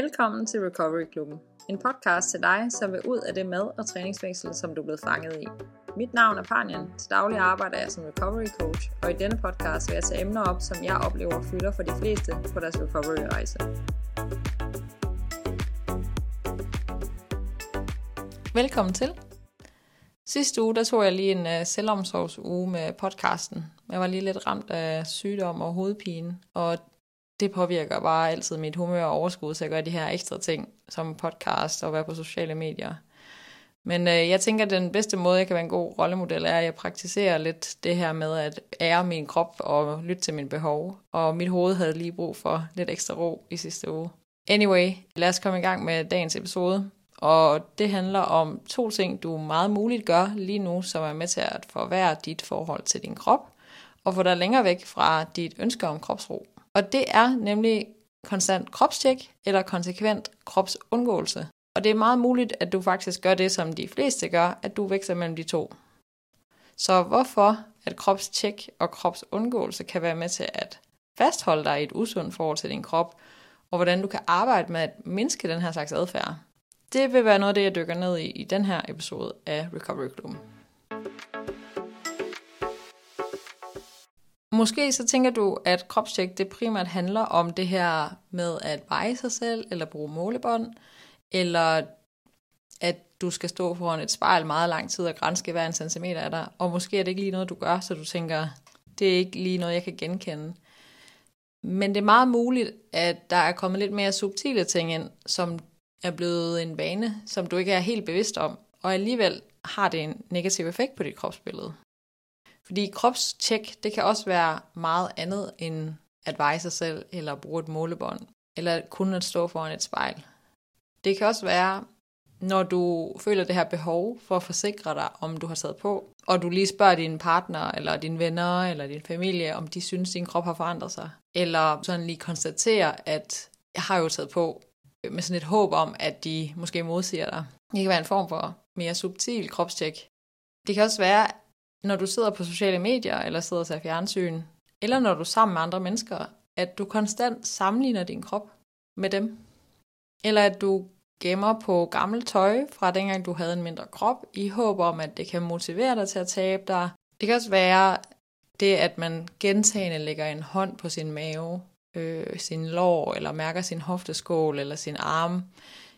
Velkommen til Recovery Klubben. En podcast til dig, som vil ud af det mad- og træningsfængsel, som du er blevet fanget i. Mit navn er Panjan. Til daglig arbejder jeg som recovery coach, og i denne podcast vil jeg tage emner op, som jeg oplever fylder for de fleste på deres recovery-rejse. Velkommen til. Sidste uge, der tog jeg lige en uh, selvomsorgsuge med podcasten. Jeg var lige lidt ramt af sygdom og hovedpine, og det påvirker bare altid mit humør og overskud, så jeg gør de her ekstra ting, som podcast og være på sociale medier. Men øh, jeg tænker, at den bedste måde, jeg kan være en god rollemodel, er, at jeg praktiserer lidt det her med at ære min krop og lytte til mine behov. Og mit hoved havde lige brug for lidt ekstra ro i sidste uge. Anyway, lad os komme i gang med dagens episode. Og det handler om to ting, du meget muligt gør lige nu, som er med til at forværre dit forhold til din krop, og få dig længere væk fra dit ønske om kropsro. Og det er nemlig konstant kropstjek eller konsekvent kropsundgåelse. Og det er meget muligt, at du faktisk gør det, som de fleste gør, at du vækster mellem de to. Så hvorfor at kropstjek og kropsundgåelse kan være med til at fastholde dig i et usundt forhold til din krop, og hvordan du kan arbejde med at mindske den her slags adfærd. Det vil være noget af det, jeg dykker ned i i den her episode af Recovery Club. Måske så tænker du, at kropstjek det primært handler om det her med at veje sig selv, eller bruge målebånd, eller at du skal stå foran et spejl meget lang tid og grænske hver en centimeter af dig, og måske er det ikke lige noget, du gør, så du tænker, det er ikke lige noget, jeg kan genkende. Men det er meget muligt, at der er kommet lidt mere subtile ting ind, som er blevet en vane, som du ikke er helt bevidst om, og alligevel har det en negativ effekt på dit kropsbillede. Fordi kropstjek, det kan også være meget andet end at veje sig selv, eller bruge et målebånd, eller kun at stå foran et spejl. Det kan også være, når du føler det her behov for at forsikre dig, om du har taget på, og du lige spørger din partner, eller dine venner, eller din familie, om de synes, din krop har forandret sig. Eller sådan lige konstaterer, at jeg har jo taget på, med sådan et håb om, at de måske modsiger dig. Det kan være en form for mere subtil kropstjek. Det kan også være, når du sidder på sociale medier, eller sidder og ser fjernsyn, eller når du er sammen med andre mennesker, at du konstant sammenligner din krop med dem. Eller at du gemmer på gammelt tøj fra dengang du havde en mindre krop, i håb om, at det kan motivere dig til at tabe dig. Det kan også være det, at man gentagende lægger en hånd på sin mave, øh, sin lår, eller mærker sin hofteskål, eller sin arm,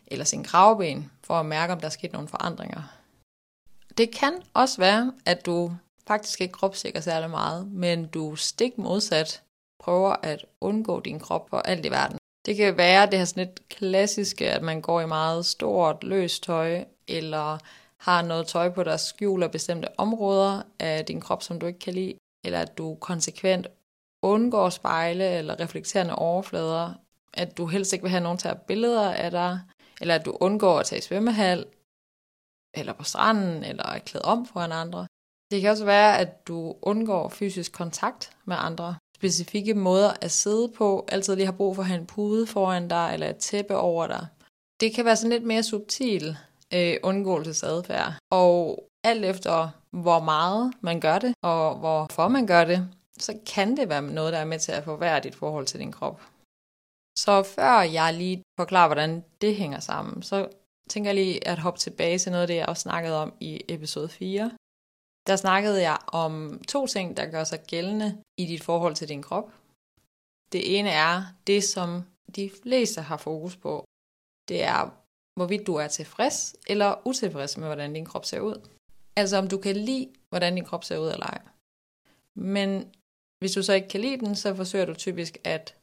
eller sin kravben, for at mærke, om der er sket nogle forandringer. Det kan også være, at du faktisk ikke kropssikker særlig meget, men du stik modsat prøver at undgå din krop for alt i verden. Det kan være det her sådan lidt klassiske, at man går i meget stort, løst tøj, eller har noget tøj på, der skjuler bestemte områder af din krop, som du ikke kan lide, eller at du konsekvent undgår spejle eller reflekterende overflader, at du helst ikke vil have nogen til at billeder af dig, eller at du undgår at tage i svømmehal, eller på stranden, eller er klædt om foran andre. Det kan også være, at du undgår fysisk kontakt med andre. Specifikke måder at sidde på, altid lige har brug for at have en pude foran dig, eller et tæppe over dig. Det kan være sådan lidt mere subtil øh, undgåelsesadfærd. Og alt efter, hvor meget man gør det, og hvorfor man gør det, så kan det være noget, der er med til at forværre dit forhold til din krop. Så før jeg lige forklarer, hvordan det hænger sammen, så tænker jeg lige at hoppe tilbage til noget af det, jeg også snakkede om i episode 4. Der snakkede jeg om to ting, der gør sig gældende i dit forhold til din krop. Det ene er det, som de fleste har fokus på. Det er, hvorvidt du er tilfreds eller utilfreds med, hvordan din krop ser ud. Altså om du kan lide, hvordan din krop ser ud eller ej. Men hvis du så ikke kan lide den, så forsøger du typisk at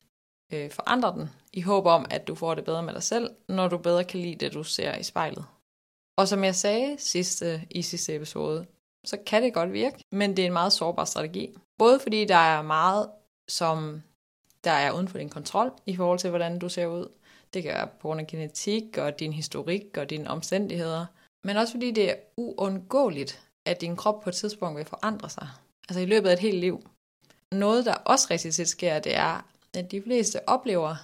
øh, forandre den, i håb om, at du får det bedre med dig selv, når du bedre kan lide det, du ser i spejlet. Og som jeg sagde sidste, i sidste episode, så kan det godt virke, men det er en meget sårbar strategi. Både fordi der er meget, som der er uden for din kontrol i forhold til, hvordan du ser ud. Det kan være på grund af genetik og din historik og dine omstændigheder. Men også fordi det er uundgåeligt, at din krop på et tidspunkt vil forandre sig. Altså i løbet af et helt liv. Noget, der også rigtig tit sker, det er, at de fleste oplever,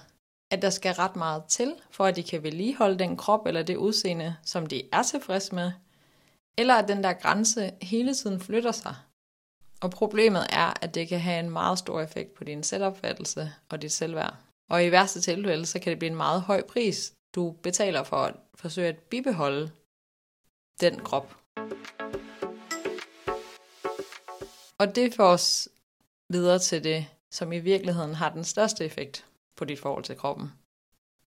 at der skal ret meget til, for at de kan vedligeholde den krop eller det udseende, som de er tilfreds med, eller at den der grænse hele tiden flytter sig. Og problemet er, at det kan have en meget stor effekt på din selvopfattelse og dit selvværd. Og i værste tilfælde, så kan det blive en meget høj pris, du betaler for at forsøge at bibeholde den krop. Og det får os videre til det, som i virkeligheden har den største effekt på dit forhold til kroppen.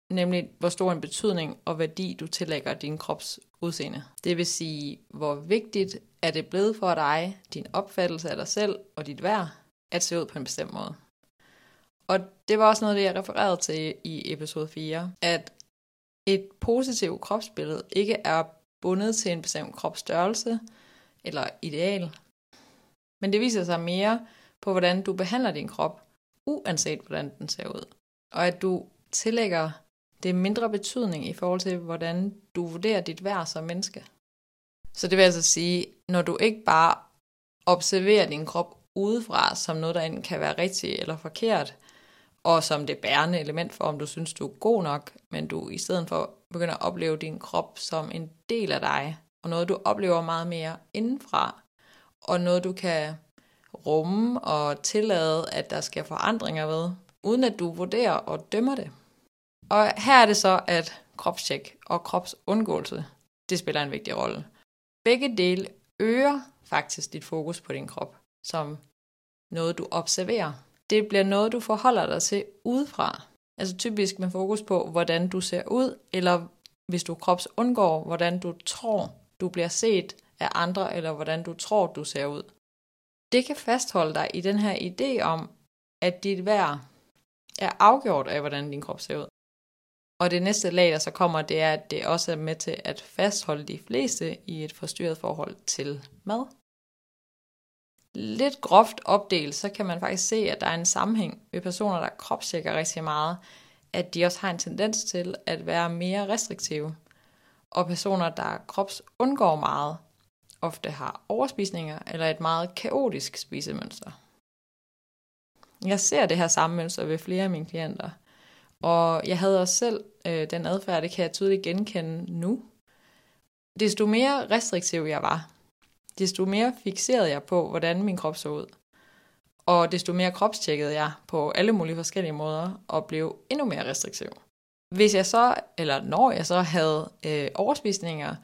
Nemlig, hvor stor en betydning og værdi du tillægger din krops udseende. Det vil sige, hvor vigtigt er det blevet for dig, din opfattelse af dig selv og dit værd, at se ud på en bestemt måde. Og det var også noget, det jeg refererede til i episode 4, at et positivt kropsbillede ikke er bundet til en bestemt kropsstørrelse eller ideal, men det viser sig mere på, hvordan du behandler din krop, uanset hvordan den ser ud. Og at du tillægger det mindre betydning i forhold til, hvordan du vurderer dit værd som menneske. Så det vil altså sige, når du ikke bare observerer din krop udefra som noget, der enten kan være rigtigt eller forkert, og som det bærende element for, om du synes, du er god nok, men du i stedet for begynder at opleve din krop som en del af dig, og noget, du oplever meget mere indenfra, og noget, du kan rumme og tillade, at der sker forandringer ved, uden at du vurderer og dømmer det. Og her er det så, at kropstjek og kropsundgåelse, det spiller en vigtig rolle. Begge dele øger faktisk dit fokus på din krop, som noget du observerer. Det bliver noget, du forholder dig til udefra. Altså typisk med fokus på, hvordan du ser ud, eller hvis du krops undgår, hvordan du tror, du bliver set af andre, eller hvordan du tror, du ser ud. Det kan fastholde dig i den her idé om, at dit værd er afgjort af, hvordan din krop ser ud. Og det næste lag, der så kommer, det er, at det også er med til at fastholde de fleste i et forstyrret forhold til mad. Lidt groft opdelt, så kan man faktisk se, at der er en sammenhæng ved personer, der kropstjekker rigtig meget, at de også har en tendens til at være mere restriktive. Og personer, der krops undgår meget, ofte har overspisninger eller et meget kaotisk spisemønster. Jeg ser det her samme mønster ved flere af mine klienter, og jeg havde også selv øh, den adfærd, det kan jeg tydeligt genkende nu. Desto mere restriktiv jeg var, desto mere fixerede jeg på, hvordan min krop så ud. Og desto mere kropstjekkede jeg på alle mulige forskellige måder og blev endnu mere restriktiv. Hvis jeg så, eller når jeg så havde øh, overspisninger,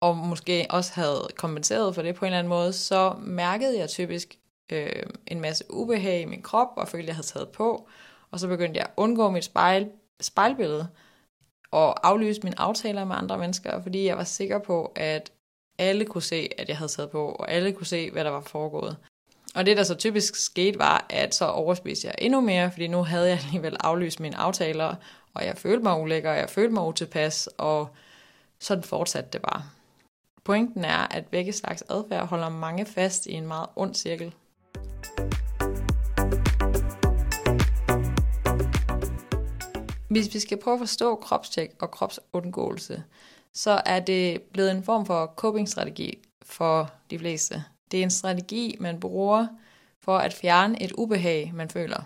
og måske også havde kompenseret for det på en eller anden måde, så mærkede jeg typisk øh, en masse ubehag i min krop, og følte, at jeg havde taget på. Og så begyndte jeg at undgå mit spejl, spejlbillede, og aflyse mine aftaler med andre mennesker, fordi jeg var sikker på, at alle kunne se, at jeg havde taget på, og alle kunne se, hvad der var foregået. Og det, der så typisk skete, var, at så overspiste jeg endnu mere, fordi nu havde jeg alligevel aflyst mine aftaler, og jeg følte mig ulækker, og jeg følte mig utilpas, og sådan fortsatte det bare. Pointen er, at begge slags adfærd holder mange fast i en meget ond cirkel. Hvis vi skal prøve at forstå kropstjek og kropsundgåelse, så er det blevet en form for coping-strategi for de fleste. Det er en strategi, man bruger for at fjerne et ubehag, man føler.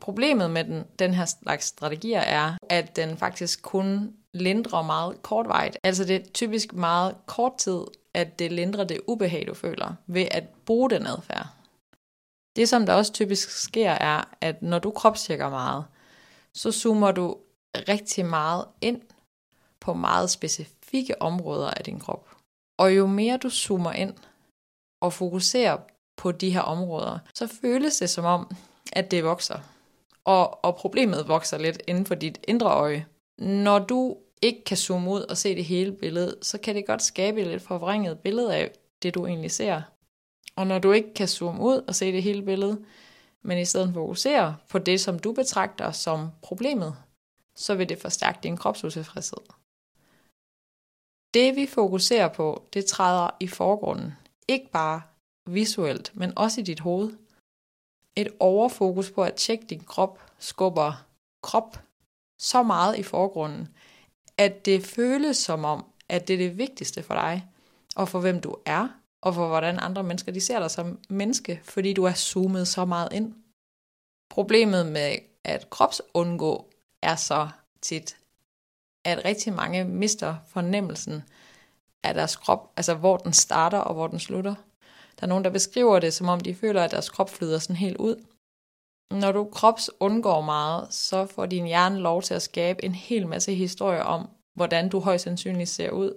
Problemet med den, den her slags strategier er, at den faktisk kun lindrer meget kortvarigt. Altså det er typisk meget kort tid, at det lindrer det ubehag, du føler, ved at bruge den adfærd. Det, som der også typisk sker, er, at når du kropstjekker meget, så zoomer du rigtig meget ind på meget specifikke områder af din krop. Og jo mere du zoomer ind og fokuserer på de her områder, så føles det som om, at det vokser. Og, og problemet vokser lidt inden for dit indre øje. Når du ikke kan zoome ud og se det hele billede, så kan det godt skabe et lidt forvrænget billede af det, du egentlig ser. Og når du ikke kan zoome ud og se det hele billede, men i stedet fokusere på det, som du betragter som problemet, så vil det forstærke din kropsutilfredshed. Det vi fokuserer på, det træder i forgrunden. Ikke bare visuelt, men også i dit hoved. Et overfokus på at tjekke din krop skubber krop så meget i forgrunden, at det føles som om, at det er det vigtigste for dig, og for hvem du er, og for hvordan andre mennesker de ser dig som menneske, fordi du er zoomet så meget ind. Problemet med at kropsundgå er så tit, at rigtig mange mister fornemmelsen af deres krop, altså hvor den starter og hvor den slutter. Der er nogen, der beskriver det, som om de føler, at deres krop flyder sådan helt ud. Når du krops undgår meget, så får din hjerne lov til at skabe en hel masse historier om, hvordan du højst sandsynligt ser ud.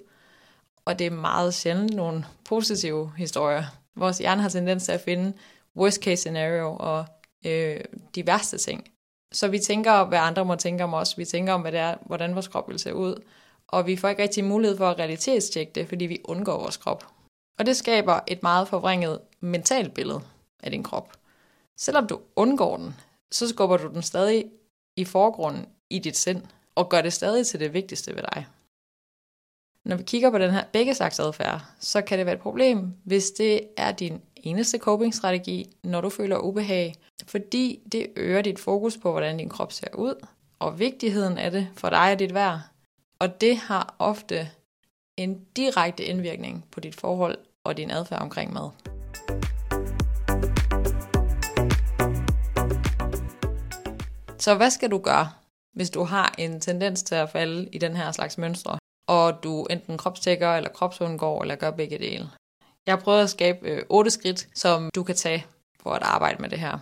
Og det er meget sjældent nogle positive historier. Vores hjerne har tendens til at finde worst case scenario og øh, de værste ting. Så vi tænker, hvad andre må tænke om os. Vi tænker om, hvad det er, hvordan vores krop vil se ud. Og vi får ikke rigtig mulighed for at realitetstjekke det, fordi vi undgår vores krop. Og det skaber et meget forvrænget mentalt billede af din krop. Selvom du undgår den, så skubber du den stadig i forgrunden i dit sind, og gør det stadig til det vigtigste ved dig. Når vi kigger på den her begge slags adfærd, så kan det være et problem, hvis det er din eneste coping-strategi, når du føler ubehag, fordi det øger dit fokus på, hvordan din krop ser ud, og vigtigheden af det for dig og dit værd. Og det har ofte en direkte indvirkning på dit forhold og din adfærd omkring mad. Så hvad skal du gøre, hvis du har en tendens til at falde i den her slags mønstre, og du enten kropstækker eller kropsundgår eller gør begge dele? Jeg har prøvet at skabe øh, otte skridt, som du kan tage for at arbejde med det her.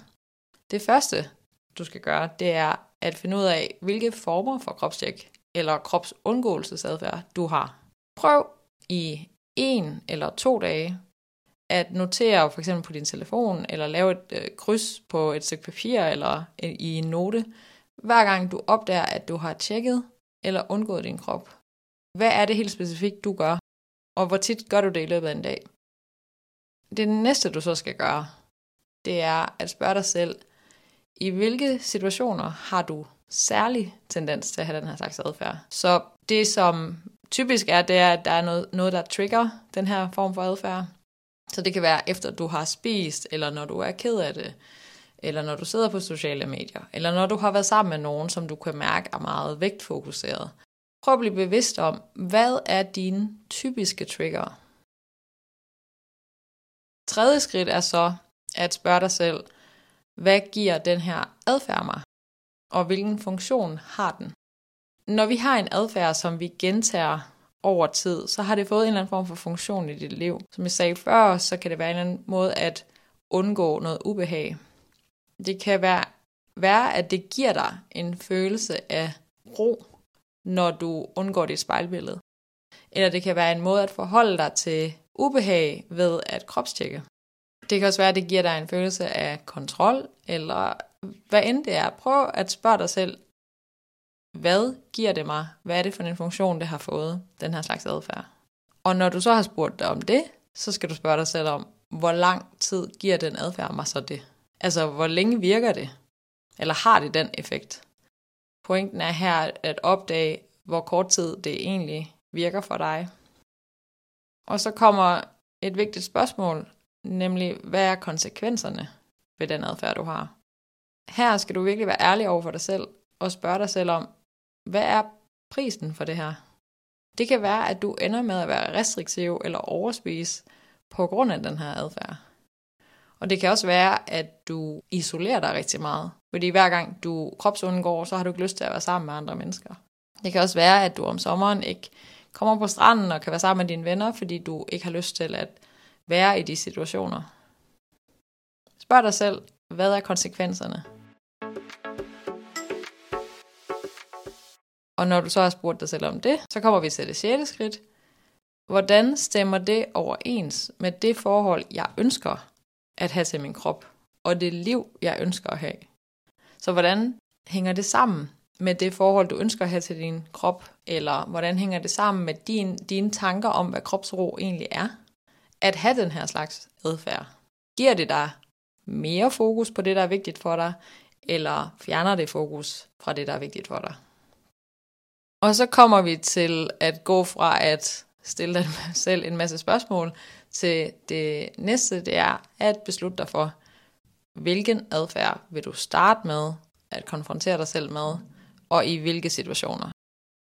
Det første, du skal gøre, det er at finde ud af, hvilke former for kropstjek eller kropsundgåelsesadfærd du har. Prøv i en eller to dage at notere for eksempel på din telefon, eller lave et øh, kryds på et stykke papir, eller i en note, hver gang du opdager, at du har tjekket eller undgået din krop. Hvad er det helt specifikt, du gør? Og hvor tit gør du det i løbet af en dag? Det næste, du så skal gøre, det er at spørge dig selv, i hvilke situationer har du særlig tendens til at have den her slags adfærd? Så det, som typisk er, det er, at der er noget, noget der trigger den her form for adfærd. Så det kan være efter du har spist, eller når du er ked af det, eller når du sidder på sociale medier, eller når du har været sammen med nogen, som du kan mærke er meget vægtfokuseret. Prøv at blive bevidst om, hvad er dine typiske trigger? Tredje skridt er så at spørge dig selv, hvad giver den her adfærd mig? Og hvilken funktion har den? Når vi har en adfærd, som vi gentager over tid, så har det fået en eller anden form for funktion i dit liv. Som jeg sagde før, så kan det være en eller anden måde at undgå noget ubehag. Det kan være, være, at det giver dig en følelse af ro, når du undgår dit spejlbillede. Eller det kan være en måde at forholde dig til ubehag ved at kropstjekke. Det kan også være, at det giver dig en følelse af kontrol, eller hvad end det er. Prøv at spørge dig selv, hvad giver det mig? Hvad er det for en funktion, det har fået, den her slags adfærd? Og når du så har spurgt dig om det, så skal du spørge dig selv om, hvor lang tid giver den adfærd mig så det? Altså, hvor længe virker det? Eller har det den effekt? Pointen er her at opdage, hvor kort tid det egentlig virker for dig. Og så kommer et vigtigt spørgsmål, nemlig, hvad er konsekvenserne ved den adfærd, du har? Her skal du virkelig være ærlig over for dig selv, og spørge dig selv om, hvad er prisen for det her? Det kan være, at du ender med at være restriktiv eller overspise på grund af den her adfærd. Og det kan også være, at du isolerer dig rigtig meget. Fordi hver gang du kropsundgår, så har du ikke lyst til at være sammen med andre mennesker. Det kan også være, at du om sommeren ikke kommer på stranden og kan være sammen med dine venner, fordi du ikke har lyst til at være i de situationer. Spørg dig selv, hvad er konsekvenserne? Og når du så har spurgt dig selv om det, så kommer vi til det sjette skridt. Hvordan stemmer det overens med det forhold, jeg ønsker at have til min krop, og det liv, jeg ønsker at have? Så hvordan hænger det sammen med det forhold, du ønsker at have til din krop, eller hvordan hænger det sammen med din, dine tanker om, hvad kropsro egentlig er? At have den her slags adfærd. Giver det dig mere fokus på det, der er vigtigt for dig, eller fjerner det fokus fra det, der er vigtigt for dig? Og så kommer vi til at gå fra at stille dig selv en masse spørgsmål, til det næste, det er at beslutte dig for, hvilken adfærd vil du starte med at konfrontere dig selv med, og i hvilke situationer.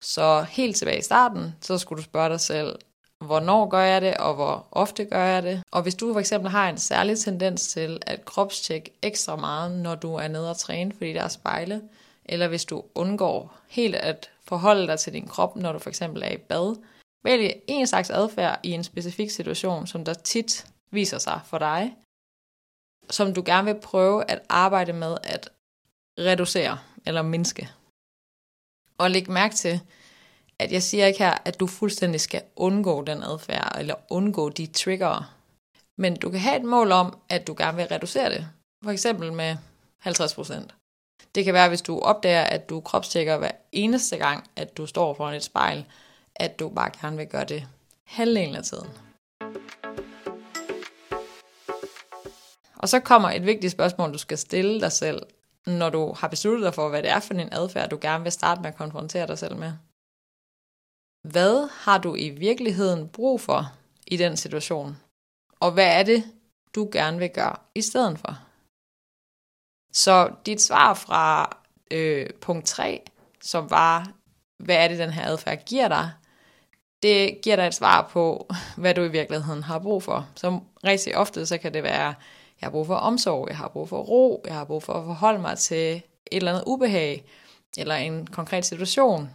Så helt tilbage i starten, så skulle du spørge dig selv, hvornår gør jeg det, og hvor ofte gør jeg det. Og hvis du for eksempel har en særlig tendens til at kropstjekke ekstra meget, når du er nede og træne, fordi der er spejle, eller hvis du undgår helt at forholde dig til din krop, når du for eksempel er i bad. Vælg en slags adfærd i en specifik situation, som der tit viser sig for dig. som du gerne vil prøve at arbejde med at reducere eller mindske. Og læg mærke til, at jeg siger ikke her, at du fuldstændig skal undgå den adfærd, eller undgå de trigger. Men du kan have et mål om, at du gerne vil reducere det. For eksempel med 50%. Det kan være, hvis du opdager, at du kropstjekker hver eneste gang, at du står foran et spejl, at du bare gerne vil gøre det halvdelen af tiden. Og så kommer et vigtigt spørgsmål, du skal stille dig selv, når du har besluttet dig for, hvad det er for en adfærd, du gerne vil starte med at konfrontere dig selv med. Hvad har du i virkeligheden brug for i den situation? Og hvad er det, du gerne vil gøre i stedet for? Så dit svar fra øh, punkt 3, som var, hvad er det, den her adfærd giver dig, det giver dig et svar på, hvad du i virkeligheden har brug for. Som rigtig ofte, så kan det være, jeg har brug for omsorg, jeg har brug for ro, jeg har brug for at forholde mig til et eller andet ubehag, eller en konkret situation.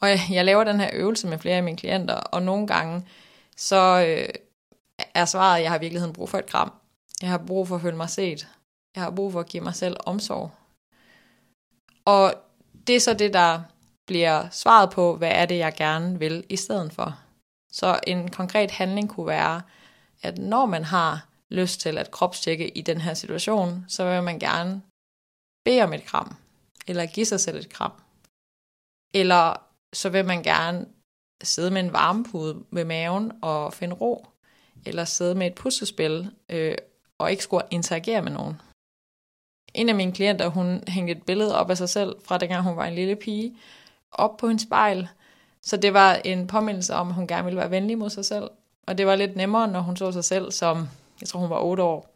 Og jeg, jeg laver den her øvelse med flere af mine klienter, og nogle gange, så øh, er svaret, at jeg har i virkeligheden brug for et kram. Jeg har brug for at føle mig set. Jeg har brug for at give mig selv omsorg. Og det er så det, der bliver svaret på, hvad er det, jeg gerne vil i stedet for. Så en konkret handling kunne være, at når man har lyst til at kropstjekke i den her situation, så vil man gerne bede om et kram, eller give sig selv et kram. Eller så vil man gerne sidde med en varmepude ved maven og finde ro, eller sidde med et puslespil øh, og ikke skulle interagere med nogen. En af mine klienter, hun hængte et billede op af sig selv, fra dengang hun var en lille pige, op på en spejl. Så det var en påmindelse om, at hun gerne ville være venlig mod sig selv. Og det var lidt nemmere, når hun så sig selv som, jeg tror hun var 8 år.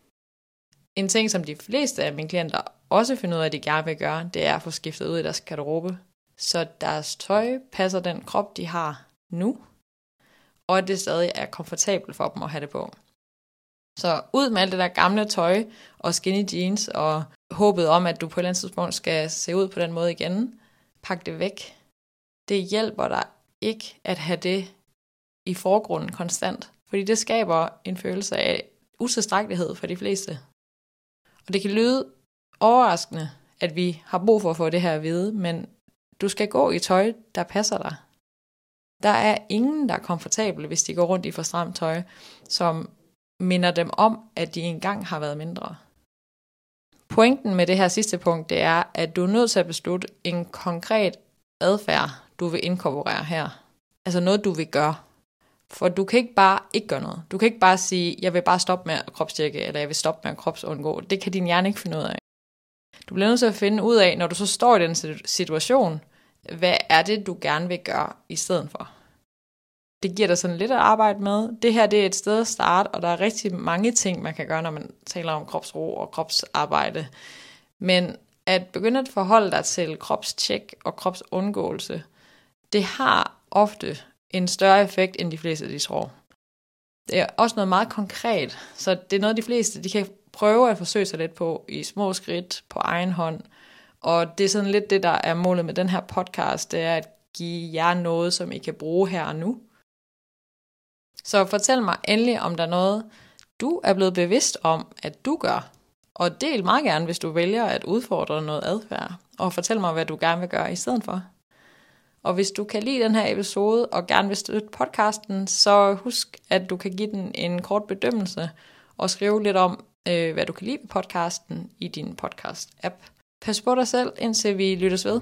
En ting, som de fleste af mine klienter også finder ud af, at de gerne vil gøre, det er at få skiftet ud i deres garderobe. Så deres tøj passer den krop, de har nu, og at det stadig er komfortabelt for dem at have det på. Så ud med alt det der gamle tøj og skinny jeans og håbet om, at du på et eller andet tidspunkt skal se ud på den måde igen. Pak det væk. Det hjælper dig ikke at have det i forgrunden konstant, fordi det skaber en følelse af utilstrækkelighed for de fleste. Og det kan lyde overraskende, at vi har brug for at få det her at vide, men du skal gå i tøj, der passer dig. Der er ingen, der er komfortable, hvis de går rundt i for stramt tøj, som minder dem om, at de engang har været mindre. Pointen med det her sidste punkt, det er, at du er nødt til at beslutte en konkret adfærd, du vil inkorporere her. Altså noget, du vil gøre. For du kan ikke bare ikke gøre noget. Du kan ikke bare sige, jeg vil bare stoppe med at kropstjekke, eller jeg vil stoppe med at kropsundgå. Det kan din hjerne ikke finde ud af. Du bliver nødt til at finde ud af, når du så står i den situation, hvad er det, du gerne vil gøre i stedet for. Det giver dig sådan lidt at arbejde med. Det her det er et sted at starte, og der er rigtig mange ting, man kan gøre, når man taler om kropsro og kropsarbejde. Men at begynde at forholde dig til kropstjek og kropsundgåelse, det har ofte en større effekt, end de fleste de tror. Det er også noget meget konkret, så det er noget, de fleste de kan prøve at forsøge sig lidt på i små skridt, på egen hånd, og det er sådan lidt det, der er målet med den her podcast, det er at give jer noget, som I kan bruge her og nu. Så fortæl mig endelig, om der er noget, du er blevet bevidst om, at du gør. Og del meget gerne, hvis du vælger at udfordre noget adfærd. Og fortæl mig, hvad du gerne vil gøre i stedet for. Og hvis du kan lide den her episode og gerne vil støtte podcasten, så husk, at du kan give den en kort bedømmelse og skrive lidt om, øh, hvad du kan lide ved podcasten i din podcast-app. Pas på dig selv, indtil vi lyttes ved.